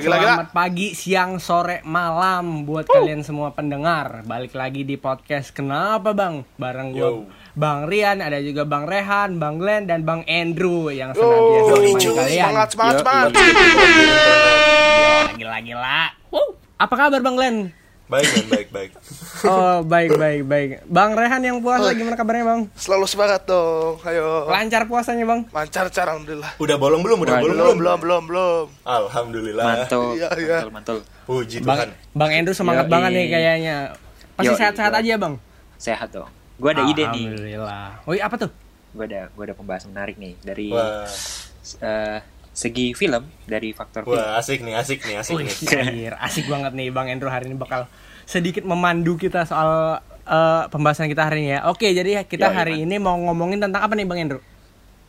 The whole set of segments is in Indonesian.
gila, gila. Selamat pagi, siang, sore, malam buat kalian semua pendengar. Balik lagi di podcast Kenapa Bang? Bareng gue. Bang Rian, ada juga Bang Rehan, Bang Glenn dan Bang Andrew yang senantiasa menemani kalian. semangat, semangat, semangat. Gila gila. Apa kabar Bang Glenn? Baik men, baik baik. Oh, baik baik baik. Bang Rehan yang puasa gimana kabarnya, Bang? Selalu semangat dong. Ayo. Lancar puasanya, Bang? Lancar cara alhamdulillah. Udah bolong belum? Udah bolong Belum, belum? belum, belum. Alhamdulillah. Mantul, Iya, iya. mantul, mantul. Puji Bang Tuhan. Bang Andrew semangat Yoi. banget nih kayaknya. Pasti sehat-sehat gua- aja, Bang. Sehat dong. Gue ada ide nih. Alhamdulillah. Woi, apa tuh? Gue ada, gue ada pembahasan menarik nih dari Wah, eh, segi film, dari faktor film. wah asik nih, asik nih, asik nih. anjir, asik banget nih Bang Andrew hari ini bakal sedikit memandu kita soal eh, pembahasan kita hari ini ya. Oke, jadi kita Yoi, hari man. ini mau ngomongin tentang apa nih Bang Andrew?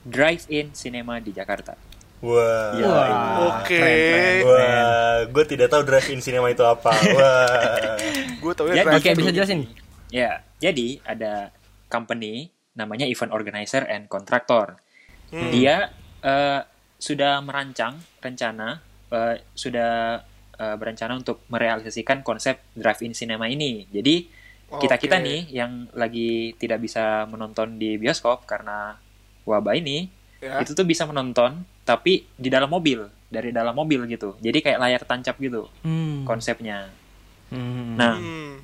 Drive-in cinema di Jakarta. Wah. Ya, Oke. keren, keren, keren. Wah, gue tidak tahu drive-in cinema itu apa. Wah. Gue tau Ya, ya Oke, bisa jelasin? Ya, jadi ada company namanya Event Organizer and Contractor. Hmm. Dia eh, sudah merancang rencana, eh, sudah eh, berencana untuk merealisasikan konsep drive-in cinema ini. Jadi kita kita Oke. nih yang lagi tidak bisa menonton di bioskop karena wabah ini, Ya. itu tuh bisa menonton tapi di dalam mobil, dari dalam mobil gitu. Jadi kayak layar tancap gitu Hmm. konsepnya. Hmm. Nah, Hmm.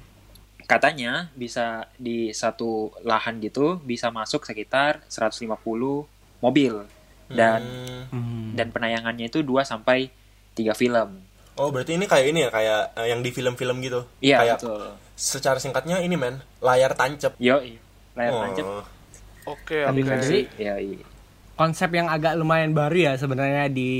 katanya bisa di satu lahan gitu bisa masuk sekitar 150 mobil dan Hmm. Hmm. dan penayangannya itu 2 sampai 3 film. Oh, berarti ini kayak ini ya, kayak eh, yang di film-film gitu. Iya, kayak betul. secara singkatnya ini men, layar tancap. Yo, layar Oh. tancap. Oke, Tapi oke. kan sih, Ya, iya. konsep yang agak lumayan baru ya sebenarnya di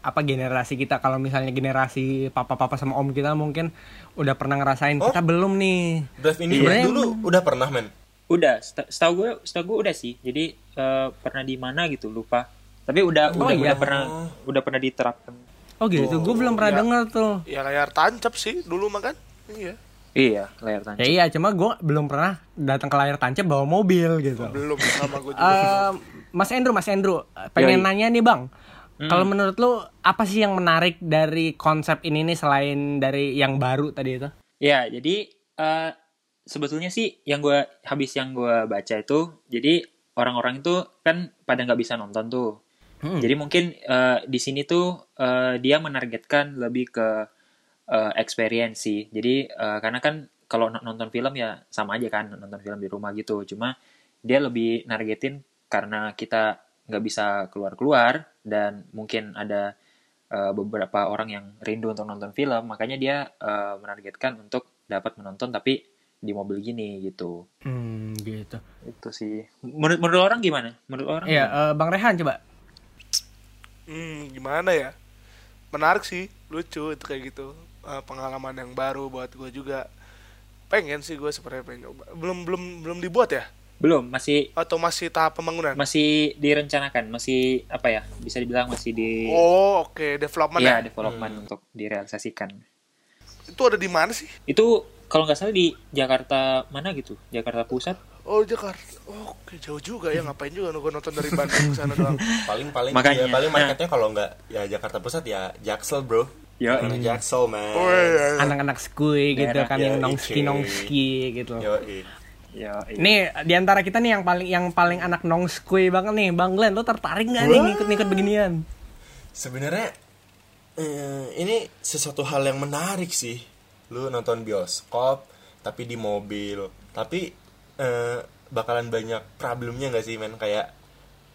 apa generasi kita kalau misalnya generasi papa-papa sama om kita mungkin udah pernah ngerasain Oh. kita belum nih Drive-in Iya. ini dulu udah pernah men. Udah, seta- setahu gue, setahu gue udah sih. Jadi eh, pernah di mana gitu, lupa. Tapi udah Oh, udah, iya. udah pernah udah pernah diterapkan. oh gitu gue belum pernah ya. denger tuh Ya layar tancap sih dulu mah kan. Iya. Iya, layar ya tancap. iya cuma gue belum pernah datang ke layar tancap bawa mobil gitu Belum sama gue juga. Eh, Mas Andrew Mas Andrew pengen Yoi. nanya nih bang Hmm. kalau menurut lu apa sih yang menarik dari konsep ini nih selain dari yang baru tadi itu Ya, jadi eh, sebetulnya sih yang gue habis yang gue baca itu, jadi orang-orang itu kan pada nggak bisa nonton tuh. Hmm. Jadi mungkin eh, di sini tuh eh, dia menargetkan lebih ke eh, experience sih. Jadi eh, karena kan kalau no- nonton film ya sama aja kan nonton film di rumah gitu. Cuma dia lebih nargetin karena kita nggak bisa keluar-keluar dan mungkin ada eh, beberapa orang yang rindu untuk nonton film, makanya dia eh, menargetkan untuk dapat menonton tapi di mobil gini gitu. hmm gitu Itu sih. Menurut menurut orang gimana? Menurut orang? Iya, eh, Bang Rehan coba. Hmm, gimana ya? Menarik sih, lucu itu kayak gitu. Eh, pengalaman yang baru buat gue juga. Pengen sih gue sebenarnya pengen coba. Belum belum belum dibuat ya? Belum, masih Atau masih tahap pembangunan? masih direncanakan, masih apa ya? Bisa dibilang masih di Oh, oke, development Iya, ya. development untuk direalisasikan. Itu ada di mana sih? Itu kalau nggak salah di Jakarta mana gitu? Jakarta Pusat? Oh, Jakarta. Oh, oke, jauh juga ya. Ngapain juga gue nonton dari Bandung sana doang. Paling paling Makanya. ya, paling marketnya kalau nggak ya Jakarta Pusat ya Jaksel bro. Ya, Karena Jaksel man. Oh, iya, iya. Anak-anak skui gitu Daerah, kan ya, yang nongski nongski gitu. Yoi. ya, iya. Nih di antara kita nih yang paling yang paling anak nongskui banget nih, Bang Glenn, lo tertarik nggak nih ngikut-ngikut beginian? Sebenarnya eh, ini sesuatu hal yang menarik sih. Lu nonton bioskop tapi di mobil. Tapi eh, bakalan banyak problemnya nggak sih men kayak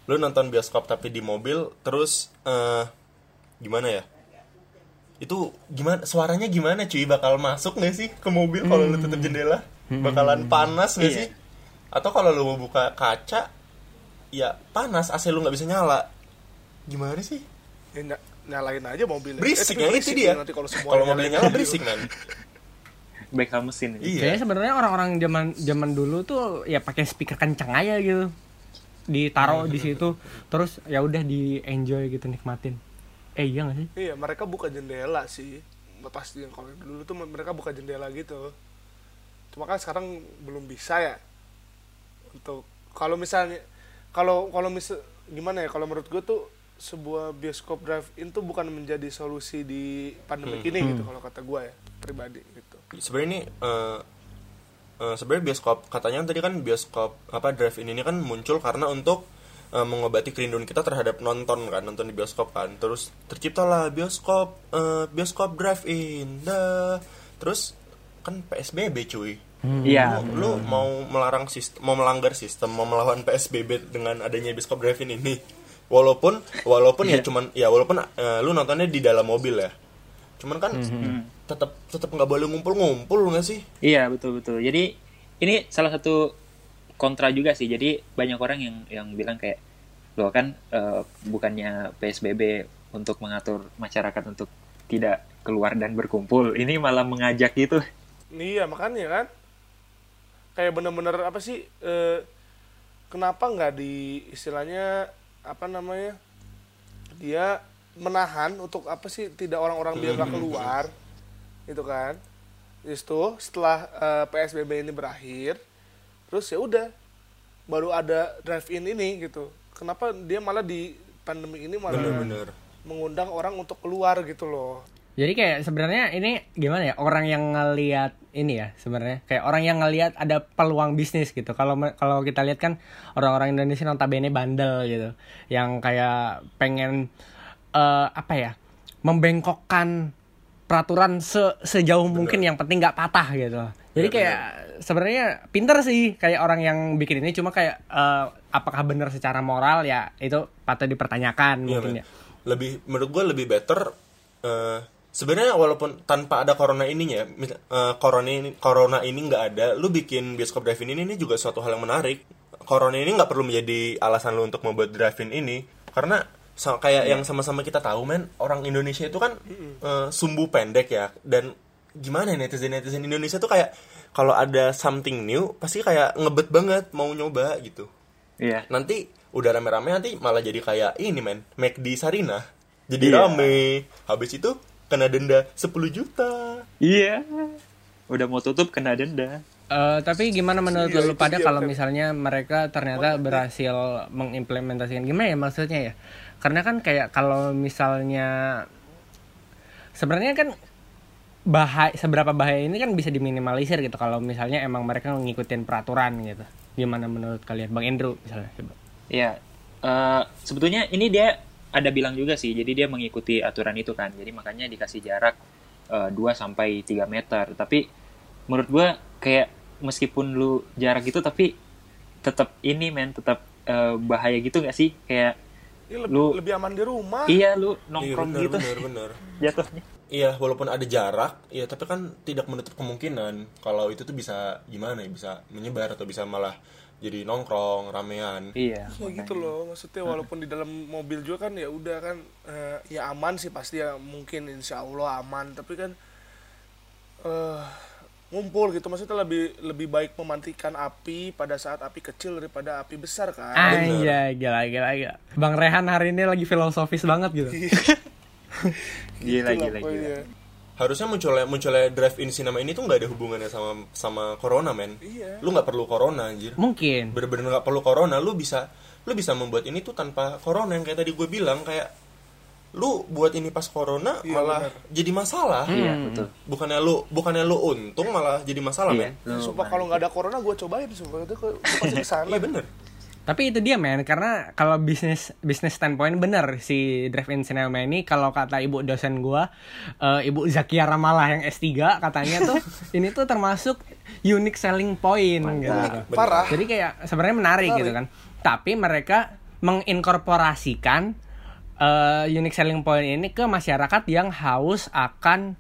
lu nonton bioskop tapi di mobil terus eh, gimana ya? Itu gimana suaranya gimana cuy bakal masuk nggak sih ke mobil kalau lu tutup jendela? Bakalan panas nggak Iya. sih? Atau kalau lu mau buka kaca ya panas AC lu nggak bisa nyala. Gimana sih? Ya, ny- nyalain aja mobilnya. berisik Eh, ya itu dia nanti kalau mobilnya nyala berisik man Bengkel mesin. iya Kayaknya sebenarnya orang-orang zaman zaman dulu tuh ya pakai speaker kencang aja gitu. Ditaruh di situ terus ya udah di enjoy gitu nikmatin. Eh iya gak sih? Iya, mereka buka jendela sih. Pasti kalau dulu tuh mereka buka jendela gitu. Cuma kan sekarang belum bisa ya. Untuk kalau misalnya kalau kalau misal gimana ya kalau menurut gue tuh sebuah bioskop drive-in tuh bukan menjadi solusi di pandemi ini gitu kalau kata gue ya pribadi gitu. Sebenarnya ini eh, eh, sebenarnya bioskop katanya tadi kan bioskop apa drive-in ini kan muncul karena untuk eh, mengobati kerinduan kita terhadap nonton kan nonton di bioskop kan. Terus terciptalah bioskop eh, bioskop drive-in dah. Terus kan PSBB cuy. Iya. lu, lu mau melarang sistem mau melanggar sistem mau melawan PSBB dengan adanya bioskop drive-in ini. Walaupun walaupun ya Iya. cuman ya walaupun eh, lu nontonnya di dalam mobil ya. Cuman kan tetap tetap nggak boleh ngumpul-ngumpul nggak sih Iya betul betul. Jadi ini salah satu kontra juga sih. Jadi banyak orang yang yang bilang kayak lo kan eh, bukannya PSBB untuk mengatur masyarakat untuk tidak keluar dan berkumpul. Ini malah mengajak gitu. Iya makanya kan kayak bener-bener apa sih eh, kenapa nggak di istilahnya apa namanya dia menahan untuk apa sih tidak orang-orang biar nggak keluar gitu kan? Itu setelah eh, PSBB ini berakhir terus ya udah baru ada drive-in ini gitu. Kenapa dia malah di pandemi ini malah bener-bener mengundang orang untuk keluar gitu loh. Jadi kayak sebenarnya ini gimana ya? Orang yang ngelihat ini ya sebenarnya. Kayak orang yang ngelihat ada peluang bisnis gitu. Kalau kalau kita lihat kan orang-orang Indonesia notabene bandel gitu, yang kayak pengen eh, apa ya? Membengkokkan peraturan se- sejauh mungkin yang penting nggak patah gitu. Jadi Bener, kayak sebenarnya pinter sih kayak orang yang bikin ini. Cuma kayak eh, apakah benar secara moral? Ya itu patut dipertanyakan Iya, mungkin ya. lebih menurut gue lebih better eh, sebenarnya walaupun tanpa ada corona ininya eh, corona ini corona ini nggak ada lu bikin bioskop drive-in ini, ini juga suatu hal yang menarik. Corona ini nggak perlu menjadi alasan lu untuk membuat drive-in ini karena sa- kayak yang sama-sama kita tahu men orang Indonesia itu kan eh, sumbu pendek ya dan gimana ya netizen netizen Indonesia tuh kayak kalau ada something new pasti kayak ngebet banget mau nyoba gitu Iya. nanti udah rame-rame nanti malah jadi kayak ini men McD Sarina jadi Iya. rame habis itu kena denda 10 juta Iya. Udah mau tutup kena denda. Eh, tapi gimana menurut Iya, lu pada kalau misalnya mereka ternyata berhasil mengimplementasikan gimana ya maksudnya ya? Karena kan kayak kalau misalnya sebenarnya kan bahaya seberapa bahaya ini kan bisa diminimalisir gitu kalau misalnya emang mereka ngikutin peraturan gitu. Gimana menurut kalian Bang Andrew misalnya? coba. Iya. Eh, sebetulnya ini dia ada bilang juga sih. Jadi dia mengikuti aturan itu kan. Jadi makanya dikasih jarak eh, 2 sampai 3 meter. Tapi menurut gua kayak meskipun lu jarak gitu tapi tetap ini men tetap eh, bahaya gitu nggak sih? Kayak ini lebih, Lu- lebih aman di rumah. Iya lu iya nongkrong bener gitu. bener bener. Jatuhnya. iya walaupun ada jarak ya tapi kan tidak menutup kemungkinan kalau itu tuh bisa gimana ya bisa menyebar atau bisa malah jadi nongkrong ramean. Iya. Ya gitu loh, maksudnya walaupun di dalam mobil juga kan ya udah kan eh, ya aman sih pasti ya mungkin insya Allah aman, tapi kan eh ngumpul gitu maksudnya lebih lebih baik memantikan api pada saat api kecil daripada api besar kan. Anjay, gila gila gila. Bang Rehan hari ini lagi filosofis banget gitu. Gila Itulah gila gila. pokoknya. harusnya munculnya munculnya drive-in cinema ini tuh nggak ada hubungannya sama sama corona men Iya. lu nggak perlu corona anjir Mungkin. bener-bener nggak perlu corona lu bisa lu bisa membuat ini tuh tanpa corona yang kayak tadi gue bilang kayak lu buat ini pas corona Iya, malah benar. jadi masalah Iya, betul. bukannya lu bukannya lu untung malah jadi masalah Iya. men Sumpah kalau nggak ada corona gue cobain sumpah itu pasti ke sana. iya bener Tapi itu dia men, karena kalau bisnis bisnis standpoint bener si drive-in cinema ini kalau kata ibu dosen gua, eh, ibu Zakia Ramalah yang S3 katanya tuh ini tuh termasuk unique selling point gitu. Bener. Parah. Jadi kayak sebenarnya menarik, Menarik. gitu kan. Tapi mereka menginkorporasikan eh, unique selling point ini ke masyarakat yang haus akan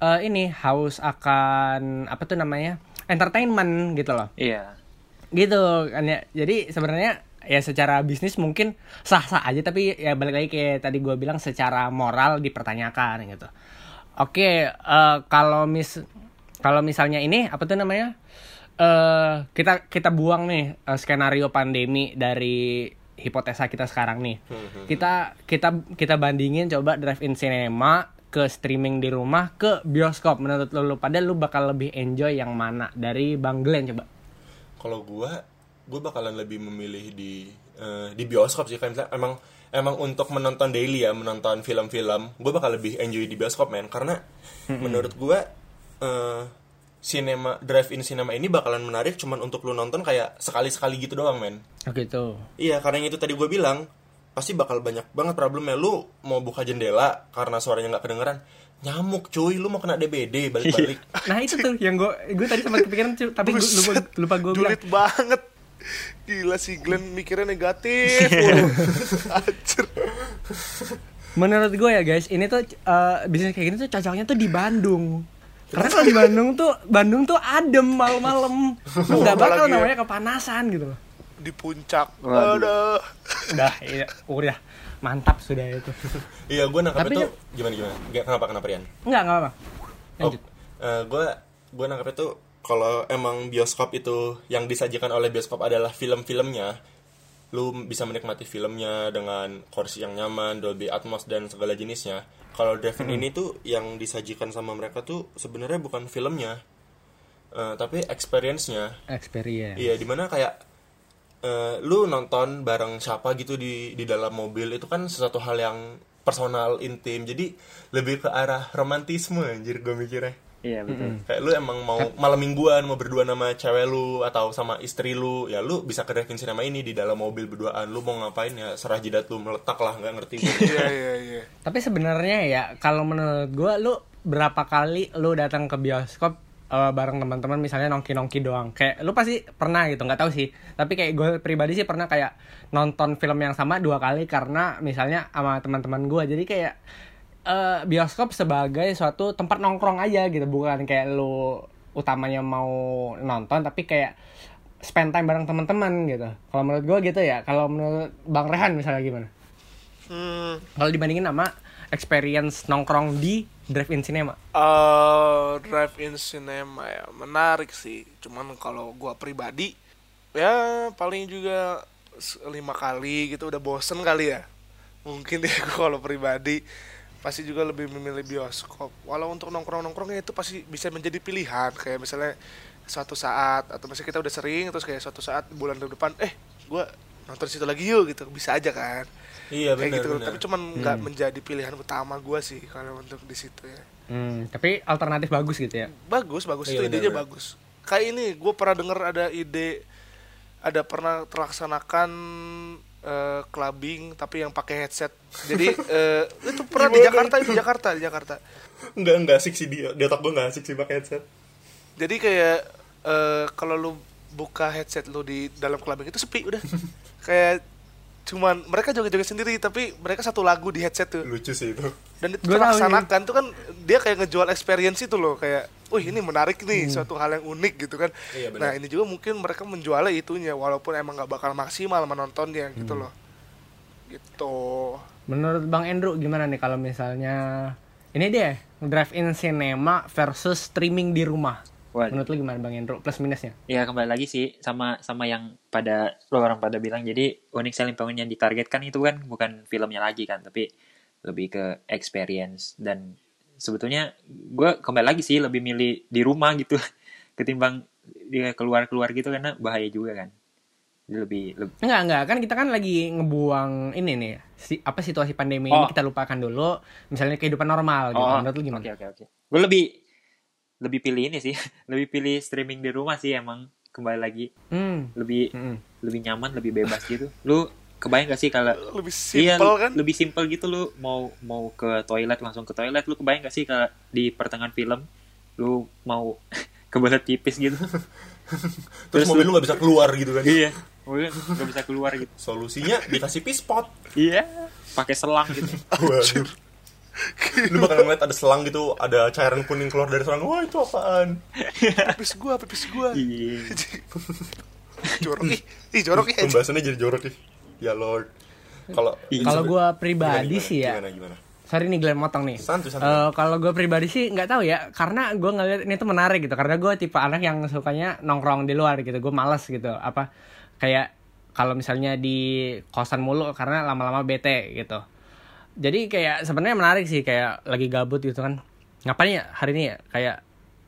eh, ini haus akan apa tuh namanya entertainment gitu loh. Iya. gitu kan ya. Jadi sebenarnya ya secara bisnis mungkin sah-sah aja tapi ya balik lagi kayak tadi gue bilang secara moral dipertanyakan gitu. Oke eh, kalau mis kalau misalnya ini apa tuh namanya eh kita kita buang nih eh, skenario pandemi dari hipotesa kita sekarang nih. Kita kita kita bandingin coba drive-in cinema ke streaming di rumah ke bioskop. Menurut lu, lu pada lu bakal lebih enjoy yang mana? Dari Bang Glenn coba. Kalau gua gua bakalan lebih memilih di eh, di bioskop sih. Kan misalnya emang emang untuk menonton daily ya menonton film-film gue bakal lebih enjoy di bioskop men. Karena menurut gue eh cinema drive-in cinema ini bakalan menarik cuman untuk lu nonton kayak sekali-sekali gitu doang men Oh gitu. Iya, karena yang itu tadi gue bilang pasti bakal banyak banget problemnya. Lu mau buka jendela karena suaranya nggak kedengeran, nyamuk cuy, lu mau kena DBD balik-balik. Nah itu tuh yang gue gue tadi sempat kepikiran cu- tapi gue lupa lupa gue bilang. Banget. Gila si Glenn mikirnya negatif. Anjir. Menurut gue ya guys, ini tuh eh, bisnis kayak gini tuh cocoknya tuh di Bandung. Karena kalau di Bandung tuh Bandung tuh adem malam-malam. Lu nggak bakal Apalagi ya. namanya kepanasan gitu loh. Di puncak. Aduh. Udah, iya, udah mantap sudah itu. iya, gue nangkap Tapi itu ya- gimana gimana? Gak, kenapa kenapa Rian? Enggak, enggak apa. Oh, Lanjut. gue gue nangkap itu kalau emang bioskop itu yang disajikan oleh bioskop adalah film-filmnya, lu bisa menikmati filmnya dengan kursi yang nyaman, Dolby Atmos dan segala jenisnya. Kalau drive-in ini tuh yang disajikan sama mereka tuh sebenarnya bukan filmnya, eh, tapi experience-nya. Experience. Iya, di mana kayak eh, lu nonton bareng siapa gitu di di dalam mobil itu kan sesuatu hal yang personal, intim. Jadi lebih ke arah romantisme anjir gue mikirnya. Iya betul. Kayak lu emang mau malam mingguan mau berdua sama cewek lu atau sama istri lu, ya lu bisa ke drive-in cinema ini di dalam mobil berduaan. Lu mau ngapain ya serah jidat lu meletak lah, nggak ngerti. Iya iya iya. Tapi sebenarnya ya kalau menurut gua lu berapa kali lu datang ke bioskop eh, bareng teman-teman misalnya nongki-nongki doang. Kayak lu pasti pernah gitu, nggak tahu sih. Tapi kayak gue pribadi sih pernah kayak nonton film yang sama dua kali karena misalnya sama teman-teman gua. Jadi kayak eh, bioskop sebagai suatu tempat nongkrong aja gitu, bukan kayak lu utamanya mau nonton tapi kayak spend time bareng teman-teman gitu. Kalau menurut gua gitu ya. Kalau menurut Bang Rehan misalnya gimana? Hmm. Kalau dibandingin sama experience nongkrong di drive-in cinema. eh drive-in cinema ya menarik sih. Cuman kalau gua pribadi ya paling juga lima kali gitu udah bosen kali ya. Mungkin ya gua kalau pribadi pasti juga lebih memilih bioskop. Walau untuk nongkrong-nongkrongnya itu pasti bisa menjadi pilihan. Kayak misalnya suatu saat atau misalnya kita udah sering terus kayak suatu saat bulan depan eh gua nonton situ lagi yuk gitu. Bisa aja kan? Iya kayak benar gitu tapi cuman nggak menjadi pilihan utama gua sih kalau untuk di situ ya. Hmm, tapi alternatif bagus gitu ya. bagus bagus. Iya, itu idenya benar-benar. bagus. Kayak ini gue pernah dengar ada ide ada pernah terlaksanakan eh, clubbing tapi yang pakai headset jadi eh, itu pernah di? Jakarta di Jakarta di Jakarta Enggak enggak asik sih dia. Di otak gue enggak asik sih pakai headset. jadi kayak eh, kalau lu buka headset lu di dalam clubbing itu sepi udah kayak cuman mereka joget-joget sendiri tapi mereka satu lagu di headset tuh Lucu sih itu. dan itu terlaksanakan tuh kan dia kayak ngejual experience itu loh kayak wih ini menarik nih suatu hal yang unik gitu kan Iya, nah ini juga mungkin mereka menjualnya itunya walaupun emang nggak bakal maksimal menontonnya gitu loh gitu Menurut Bang Andrew gimana nih kalau misalnya ini dia drive-in cinema versus streaming di rumah. Waduh. Menurut lu gimana Bang Andrew? Plus minusnya? Ya kembali lagi sih sama sama yang pada lo orang pada bilang jadi unik selling point yang ditargetkan itu kan bukan filmnya lagi kan tapi lebih ke experience dan sebetulnya gue kembali lagi sih lebih milih di rumah gitu ketimbang dia keluar keluar gitu karena bahaya juga kan Jadi lebih, lebih Enggak, enggak. Kan kita kan lagi ngebuang ini nih. Si, apa situasi pandemi ini Oh. kita lupakan dulu. Misalnya kehidupan normal gitu. Menurut lu gimana? Oke oke oke. Gue lebih lebih pilih ini sih, lebih pilih streaming di rumah sih emang kembali lagi Hmm. lebih Mm-mm. lebih nyaman, lebih bebas gitu. Lu kebayang gak sih kalau lebih iya, simple lu- kan lebih simple gitu lu mau mau ke toilet langsung ke toilet. Lu kebayang gak sih kalau di pertengahan film lu mau kebelet pipis gitu? Terus, Terus mobil lu nggak bisa keluar gitu kan. iya, mungkin nggak bisa keluar gitu. Solusinya dikasih pispot. Iya, pakai selang gitu. Waduh. lu bakal ngeliat ada selang gitu, ada cairan kuning keluar dari selang. Wah, itu apaan? pipis gua pipis gua Iya. jorok ih ih jorok ih. Pembahasannya jadi jorok nih. Ya Lord. Kalau Iya. Kalau gua pribadi gimana, sih ya. Gimana gimana? Sorry nih Glenn motong nih. Santuy, santuy. Eh, kalau gue pribadi sih nggak tahu ya, karena gue ngeliat ini tuh menarik gitu. Karena gue tipe anak yang sukanya nongkrong di luar gitu. Gue males gitu. Apa kayak kalau misalnya di kosan mulu karena lama-lama bete gitu. Jadi kayak sebenarnya menarik sih kayak lagi gabut gitu kan. Ngapain ya hari ini ya? Kayak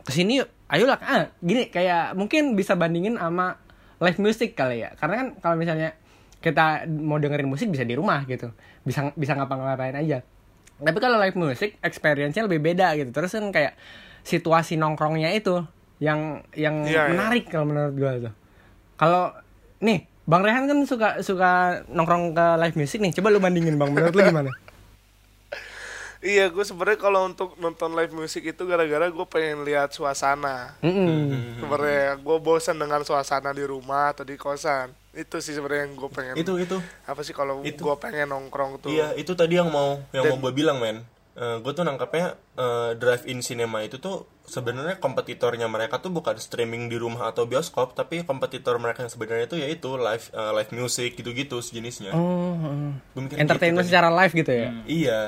ke sini yuk. Ayolah. Ah, gini kayak mungkin bisa bandingin sama live music kali ya. Karena kan kalau misalnya kita mau dengerin musik bisa di rumah gitu bisa bisa ngapa-ngapain aja tapi kalau live music experience-nya lebih beda gitu terus kan kayak situasi nongkrongnya itu yang yang Iya, iya. menarik kalau menurut gue tuh kalau nih bang Rehan kan suka suka nongkrong ke live music nih coba lu bandingin bang menurut lu gimana Iya, gue sebenarnya kalau untuk nonton live music itu gara-gara gue pengen lihat suasana. Mm-mm. Sebenarnya gue bosan dengan suasana di rumah atau di kosan. Itu sih sebenarnya yang gue pengen. itu itu apa sih kalau Itu. gue pengen nongkrong tuh? Iya, itu tadi yang mau yang Dan- mau gue bilang, men. gue tuh nangkapnya eh, drive-in cinema itu tuh sebenarnya kompetitornya mereka tuh bukan streaming di rumah atau bioskop, tapi kompetitor mereka yang sebenarnya itu yaitu live eh, live music gitu-gitu sejenisnya. Oh, mikir entertainment gitu secara live gitu ya Iya.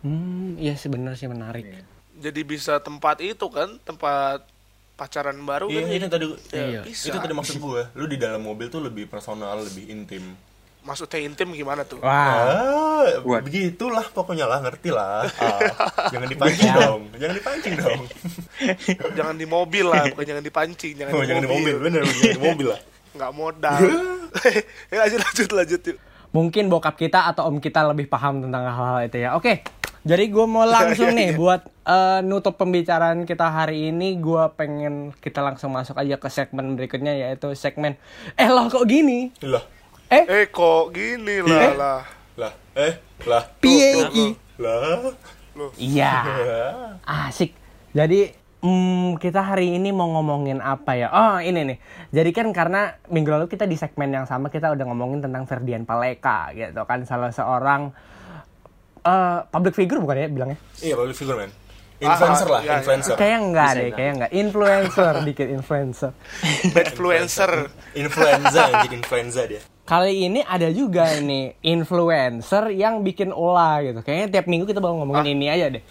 Hmm, iya sebenarnya sih menarik. Jadi bisa tempat itu kan, tempat pacaran baru Iya, kan? ini tadi Iya. Bisa. itu tadi maksud gue. Lu di dalam mobil tuh lebih personal, lebih intim. Maksudnya intim gimana tuh? Wah, Ah, What? begitulah pokoknya lah, ngerti lah. Ah, jangan dipancing dong, jangan dipancing dong. jangan di mobil lah, bukan jangan dipancing, jangan, Oh, di, jangan di mobil, mobil. bener, jangan di mobil lah. Nggak modal. ya, lanjut lanjut lanjut yuk. mungkin bokap kita atau om kita lebih paham tentang hal-hal itu ya. Oke, jadi gue mau langsung nih buat eh, nutup pembicaraan kita hari ini. Gue pengen kita langsung masuk aja ke segmen berikutnya yaitu segmen Eh loh kok gini? Lah, Eh, Eh kok gini lah lah. lah, eh, lah, PAI. lah. Iya. Asik. Jadi hmm, kita hari ini mau ngomongin apa ya? Oh ini nih. Jadi kan karena minggu lalu kita di segmen yang sama kita udah ngomongin tentang Ferdian Paleka gitu kan salah seorang eh public figure bukan ya bilangnya? Iya, public figure, man. Influencer Ah, lah, iya, iya. influencer. Kayak enggak deh, enggak? kayak enggak. Influencer dikit influencer. Bad influencer. Influenza, jadi influenza dia. Kali ini ada juga ini influencer yang bikin olah gitu. Kayaknya tiap minggu kita bakal ngomongin ini aja deh.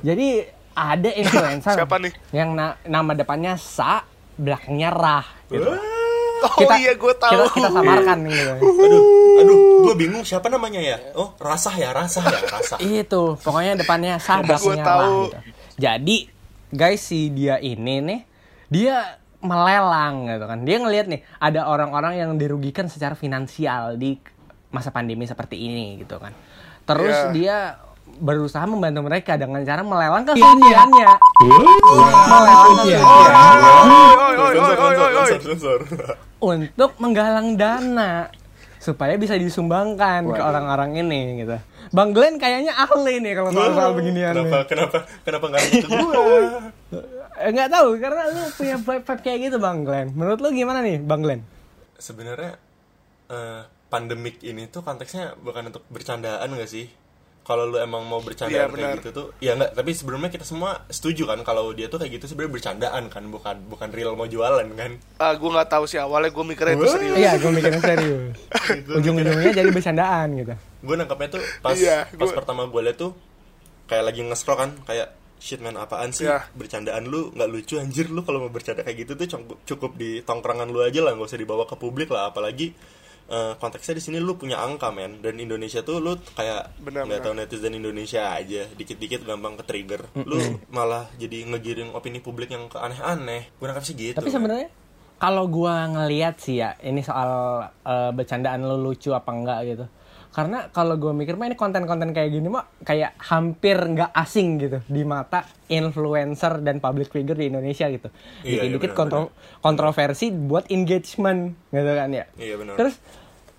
Jadi ada influencer Siapa nih? yang na- nama depannya Sa, belakangnya Rah gitu. Oh iya gue tahu. Kita, kita samarkan gitu. Aduh, aduh, gue bingung siapa namanya ya? Oh, rasah ya, rasah ya, rasah. Itu, pokoknya depannya Sa, belakangnya Gua tahu. Rah gitu. Jadi, guys si dia ini nih, dia melelang gitu kan. Dia ngelihat nih ada orang-orang yang dirugikan secara finansial di masa pandemi seperti ini gitu kan. Terus Iya. dia berusaha membantu mereka dengan cara melelang sensor, oi. sensor, sensor. untuk menggalang dana supaya bisa disumbangkan ke orang-orang ini gitu. Bang Glenn kayaknya ahli nih kalau soal soal beginian. Kenapa, nih. kenapa, kenapa nggak ke gue? Eh, Nggak tahu karena lu punya vibe-vibe kayak gitu Bang Glenn. Menurut lu gimana nih Bang Glenn? Sebenarnya eh, pandemik ini tuh konteksnya bukan untuk bercandaan gak sih? Kalau lu emang mau bercandaan Iya, kayak gitu tuh, ya enggak. Tapi sebelumnya kita semua setuju kan kalau dia tuh kayak gitu sebenarnya bercandaan kan, bukan bukan real mau jualan kan? Ah, gue nggak tahu sih awalnya gue mikirnya itu serius. Iya, gue mikirnya serius. Ujung-ujungnya jadi bercandaan gitu. gue nangkapnya tuh pas Iya, pas gua- pertama gue liat tuh kayak lagi nge-scroll kan kayak shit man apaan sih Iya. bercandaan lu nggak lucu anjir lu kalau mau bercanda kayak gitu tuh cukup, cukup di tongkrongan lu aja lah nggak usah dibawa ke publik lah apalagi eh, konteksnya di sini lu punya angka men. Dan Indonesia tuh lu kayak nggak tahu netizen Indonesia aja. Dikit-dikit gampang ke trigger lu malah jadi ngegiring opini publik yang ke aneh-aneh. Gue nangkap sih gitu Tapi sebenarnya kalau gua ngeliat sih ya, ini soal eh, bercandaan lu lucu apa enggak gitu. Karena kalau gua mikir mah ini konten-konten kayak gini mah kayak hampir nggak asing gitu di mata influencer dan public figure di Indonesia gitu. Iya, iya, Dikit-dikit benar, kontro- kontroversi buat engagement gitu kan ya. iya benar Terus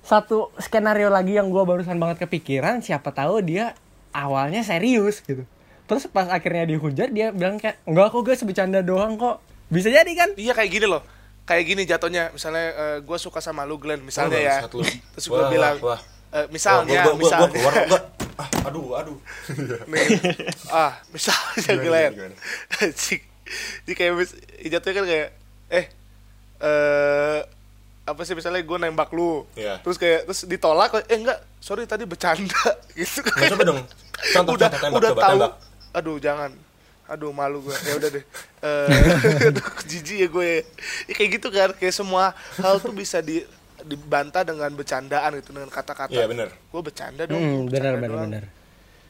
satu skenario lagi yang gua barusan banget kepikiran, siapa tahu dia awalnya serius gitu. Terus pas akhirnya dihujat dia bilang kayak enggak kok guys bercanda doang kok. Bisa jadi kan? Iya kayak gini loh. Kayak gini jatuhnya. Misalnya gue suka sama lu Glenn, misalnya Oh, ya. Terus gue Wah, bilang, wah, wah. eh, misalnya, gua, gua, gua, misalnya, gua keluar enggak ah, aduh aduh. Nih, ah, misalnya gimana, Cik. Jadi kayak mis- jatuhnya kan kayak, eh, eh, apa sih misalnya gue nembak lu, Iya. terus kayak terus ditolak, eh enggak, sorry tadi bercanda, gitu Nggak, coba dong. Contoh udah contoh tembak udah coba tahu. tembak. Aduh jangan. Aduh malu gue ya udah deh. Eh, jijik ya gue ya, kayak gitu kan kayak semua hal tuh bisa di dibantah dengan bercandaan gitu dengan kata-kata. Iya, bener. gue bercanda dong Hmm, benar benar benar.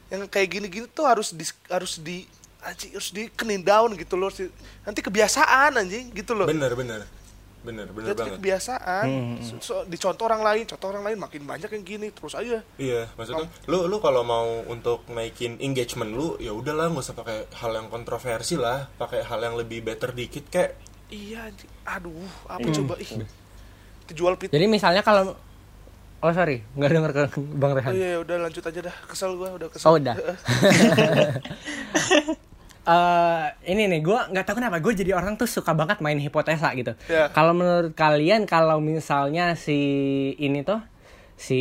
yang kayak gini-gini tuh harus di harus di anjing harus dikenin down gitu loh nanti kebiasaan anjing gitu loh. Bener bener bener bener jadi banget. kebiasaan. Hmm. So- so, dicontoh orang lain contoh orang lain makin banyak yang gini terus aja. Iya, maksudnya lu lu kalau mau untuk naikin engagement lu ya udahlah nggak usah pakai hal yang kontroversi lah, pakai hal yang lebih better dikit kayak iya anjing. aduh apa Hmm. coba? Ih kejual pit Jadi misalnya kalau Oh sorry, nggak denger ke Bang oh Rehan. iya udah lanjut aja dah kesel gua udah kesel Oh udah. Eh ini nih, gue nggak tahu kenapa gue jadi orang tuh suka banget main hipotesa gitu. Ya. Kalau menurut kalian, kalau misalnya si ini tuh si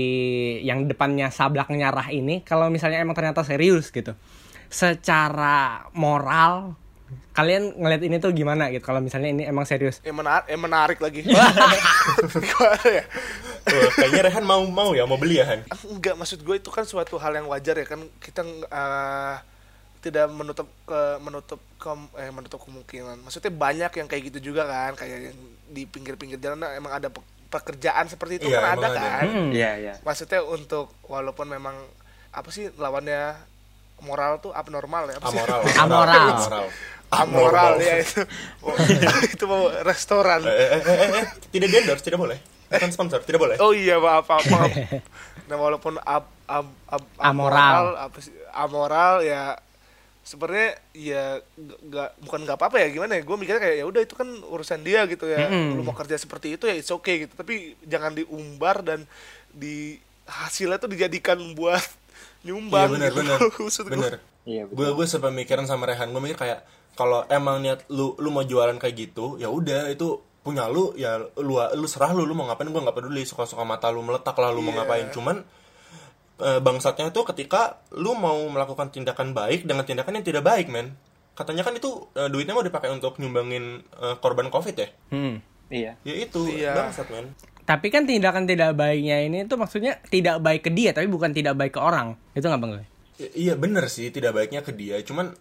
yang depannya sablak nyarah ini, kalau misalnya emang ternyata serius gitu, secara moral kalian ngeliat ini tuh gimana gitu? Kalau misalnya ini emang serius, eh, menarik, eh, menarik lagi ya wah, kayaknya Rehan mau mau ya mau beli ya Han. enggak maksud gue itu kan suatu hal yang wajar ya kan kita eh, tidak menutup ke menutup ke eh menutup kemungkinan maksudnya banyak yang kayak gitu juga kan kayak yang di pinggir-pinggir jalan nah, emang ada pe- pekerjaan seperti itu Iya, kan ada kan Hmm. Iya, iya. maksudnya untuk walaupun memang apa sih lawannya moral tuh abnormal ya apa sih? Amoral, Amoral. Amoral. amoral ya itu Oh, itu mau restoran Eh, eh, eh, tidak di endorse, tidak boleh. Bukan sponsor, tidak boleh. oh iya maaf maaf, maaf. nah walaupun ab, ab, ab- Amoral. apa sih amoral ya sebenarnya ya nggak- bukan nggak apa-apa ya gimana ya gue mikirnya kayak ya udah itu kan urusan dia gitu ya Mm-mm. lu mau kerja seperti itu ya it's okay gitu tapi jangan diumbar dan di hasilnya tuh dijadikan buat Iya nyumbang benar gitu. benar. Maksud gua. Benar. Iya. Gue gue sepemikiran sama Rehan. Gue mikir kayak kalau emang niat lu lu mau jualan kayak gitu, ya udah itu punya lu ya lu lu serah lu lu mau ngapain gue nggak peduli suka suka mata lu meletak lah lu mau Iya. ngapain cuman eh, bangsatnya tuh ketika lu mau melakukan tindakan baik dengan tindakan yang tidak baik men katanya kan itu eh, duitnya mau dipakai untuk nyumbangin eh, korban covid ya Hmm. Iya. ya itu Iya. bangsat men Tapi kan tindakan tidak baiknya ini tuh maksudnya tidak baik ke dia, tapi bukan tidak baik ke orang. Itu nggak bang? I- iya bener sih tidak baiknya ke dia cuman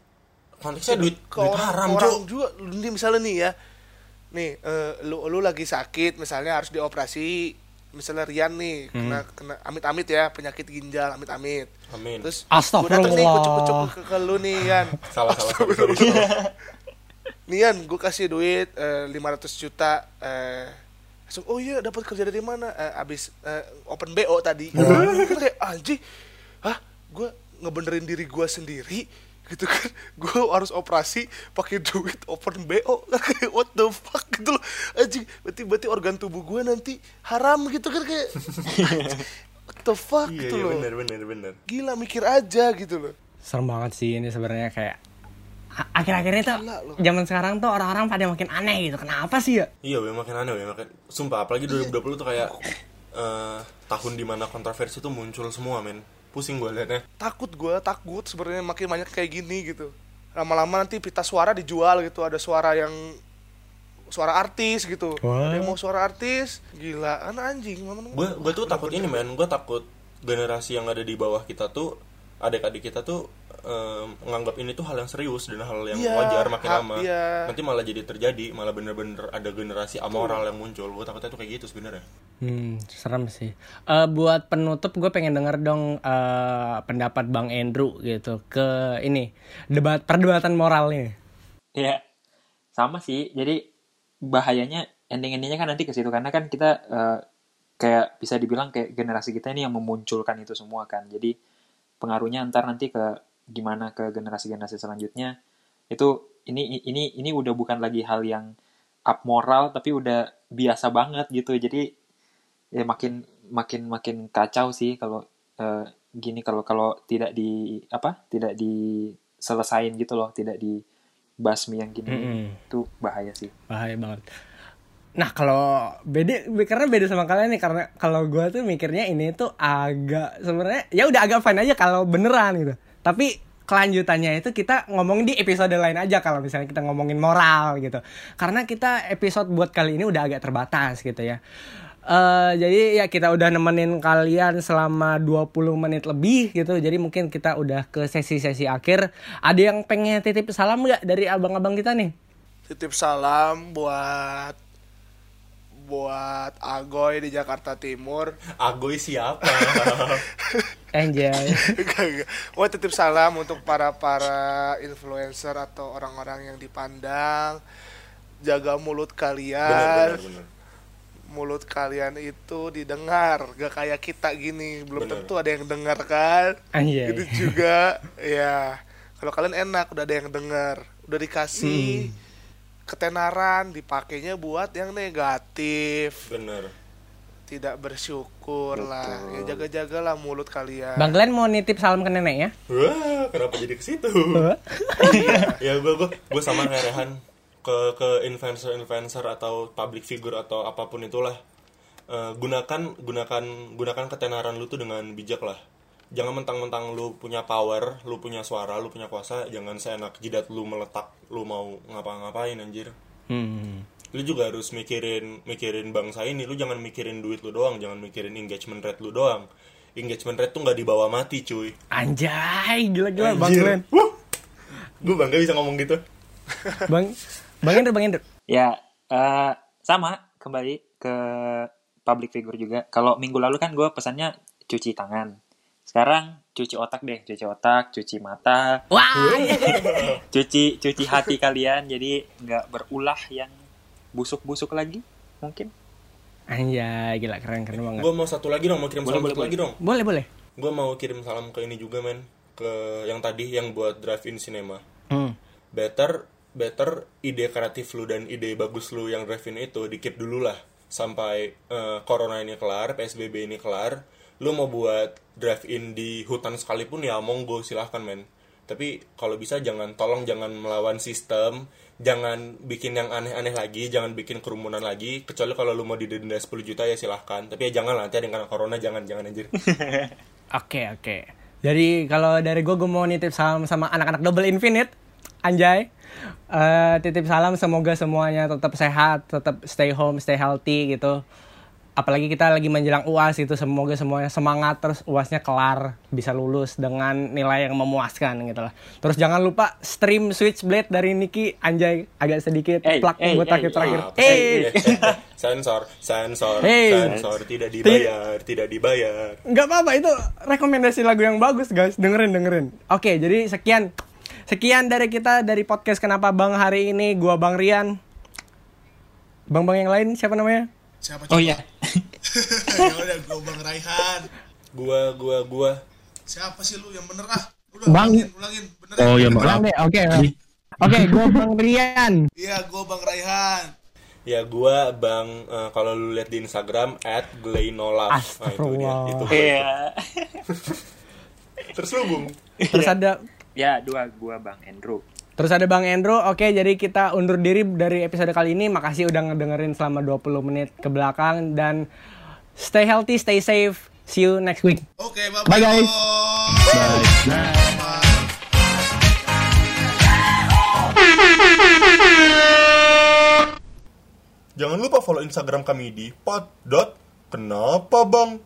konteksnya duit ke duit orang, haram orang juga lu nih misalnya nih ya. Nih eh, lu lu lagi sakit misalnya harus dioperasi misalnya Rian nih kena kena amit-amit ya penyakit ginjal amit-amit. Amin. Terus Astagfirullah. dateng nih kucuk-kucuk ke, ke lu nih Yan salah salah sorry. nih Yan gue kasih duit eh, 500 juta eh langsung oh iya dapat kerja dari mana? Eh, abis eh, open bo tadi. Kan kayak anjing hah? Gue ngebenerin diri gue sendiri gitu kan gue harus operasi pakai duit open bo kan kayak what the fuck gitu loh anjing berarti berarti organ tubuh gue nanti haram gitu kan kayak what the fuck iya gitu iya loh bener bener bener gila mikir aja gitu loh Serem banget sih ini sebenarnya kayak a- akhir-akhir itu Gila loh. zaman sekarang tuh orang-orang pada makin aneh gitu. Kenapa sih ya? Iya, makin aneh, weh, makin sumpah apalagi 2020 tuh kayak eh, tahun di mana kontroversi tuh muncul semua, men. Pusing gue liatnya. takut gue takut sebenarnya makin banyak kayak gini gitu lama-lama nanti pita suara dijual gitu ada suara yang suara artis gitu Wah. ada yang mau suara artis gila kan anjing Gue gue tuh takut ini, men. Gue takut generasi yang ada di bawah kita tuh adik-adik kita tuh em, menganggap ini tuh hal yang serius dan hal yang Iya, wajar makin ha- lama. iya. Nanti malah jadi terjadi, malah bener-bener ada generasi amoral yang muncul. Gue takutnya tuh kayak gitu sebenarnya. Hmm, serem sih. Eh buat penutup gue pengen denger dong eh, pendapat Bang Andrew gitu ke ini debat perdebatan moralnya. Iya, sama sih. Jadi bahayanya ending-endingnya kan nanti ke situ karena kan kita eh, kayak bisa dibilang kayak generasi kita ini yang memunculkan itu semua kan. Jadi pengaruhnya ntar nanti ke gimana ke generasi-generasi selanjutnya itu ini ini ini udah bukan lagi hal yang abmoral tapi udah biasa banget gitu. Jadi ya makin makin makin kacau sih kalau eh, gini kalau kalau tidak di apa tidak diselesain gitu loh tidak dibasmi yang gini Mm-mm. itu bahaya sih Bahaya banget. Nah kalau beda karena beda sama kalian nih karena kalau gue tuh mikirnya ini tuh agak sebenarnya ya udah agak fine aja kalau beneran gitu. Tapi kelanjutannya itu kita ngomongin di episode lain aja kalau misalnya kita ngomongin moral gitu. Karena kita episode buat kali ini udah agak terbatas gitu ya. Eh jadi ya kita udah nemenin kalian selama 20 menit lebih gitu. Jadi mungkin kita udah ke sesi-sesi akhir. Ada yang pengen titip salam nggak dari abang-abang kita nih? titip salam buat buat Agoy di Jakarta Timur Agoy siapa? Anjay. Gua titip salam untuk para para influencer atau orang-orang yang dipandang. Jaga mulut bener, kalian. bener, bener. mulut kalian itu didengar gak kayak kita gini belum Bener. tentu ada yang dengar kan Anjay. gitu juga ya kalau kalian enak udah ada yang dengar udah dikasih Hmm. ketenaran dipakainya buat yang negatif bener tidak bersyukur lah. Ya jaga-jagalah mulut kalian. Bang Glenn mau nitip salam ke nenek ya? wah kenapa jadi ke situ? Ya gue gue gue sama kayak Rehan ke ke influencer influencer atau public figure atau apa pun itulah. Eh, gunakan gunakan gunakan ketenaran lu tuh dengan bijak lah. Jangan mentang-mentang lu punya power lu punya suara lu punya kuasa jangan seenak jidat lu meletak lu mau ngapa-ngapain anjir. Hmm. Lu juga harus mikirin mikirin bangsa ini lu jangan mikirin duit lu doang jangan mikirin engagement rate lu doang engagement rate tuh nggak dibawa mati cuy Anjay, gila-gila Bang Glenn. gue bangga bisa ngomong gitu Bang Bang Hendro, Bang Hendro. Ya, eh, sama kembali ke public figure juga. Kalau minggu lalu kan gue pesannya cuci tangan. Sekarang cuci otak deh, cuci otak, cuci mata, Wah. cuci cuci hati kalian jadi nggak berulah yang busuk-busuk lagi mungkin. Anjay, gila keren keren banget. gue mau satu lagi dong mau kirim Boleh, salam boleh, satu lagi dong Boleh, boleh. gue mau kirim salam ke ini juga men ke yang tadi yang buat drive-in cinema Hmm. better better ide kreatif lu dan ide bagus lu yang drive-in itu dikit dulu lah sampai eh, corona ini kelar psbb ini kelar lu mau buat drive-in di hutan sekalipun ya monggo silahkan men tapi kalau bisa jangan tolong jangan melawan sistem jangan bikin yang aneh-aneh lagi jangan bikin kerumunan lagi kecuali kalau lu mau didenda 10 juta ya silahkan tapi ya jangan lah nanti ada kena corona jangan jangan anjir Oke, oke. Jadi kalau dari gue, gue mau nitip salam sama anak-anak Double Infinite. Anjay. Eh, titip salam semoga semuanya tetap sehat, tetap stay home, stay healthy gitu. Apalagi kita lagi menjelang UAS itu semoga semuanya semangat terus UASnya kelar, bisa lulus dengan nilai yang memuaskan gitu lah. Terus jangan lupa stream Switchblade dari Niki. Anjay agak sedikit Hey, plak hey, buat hey, terakhir. Terakhir. Ah, eh, eh, eh, sensor sensor Hey. sensor tidak dibayar tidak dibayar. Nggak apa-apa itu rekomendasi lagu yang bagus guys. Dengerin dengerin. Oke jadi sekian. Sekian dari kita dari podcast kenapa bang hari ini. Gua bang Rian. Bang bang yang lain siapa namanya Siapa Oh coba? iya. ya udah gue Bang Raihan. gua gua gua Siapa sih lu yang bener ah? Udah Bang. ulangin, ulangin. Bener ya? Oh ya Ulang deh oke oke gua bang Rian Iya, gue Bang Raihan. ya gua bang eh, kalau lu lihat di Instagram at glaynolaf nah, itu dia itu Iya. terselubung terus ada ya dua gua Bang Andrew. Terus ada bang Endro. Oke jadi kita undur diri dari episode kali ini. Makasih udah ngedengerin selama 20 menit ke belakang. Dan stay healthy stay safe. See you next week. Oke, bye Bye, guys. jangan lupa follow Instagram kami di pod dot kenapa bang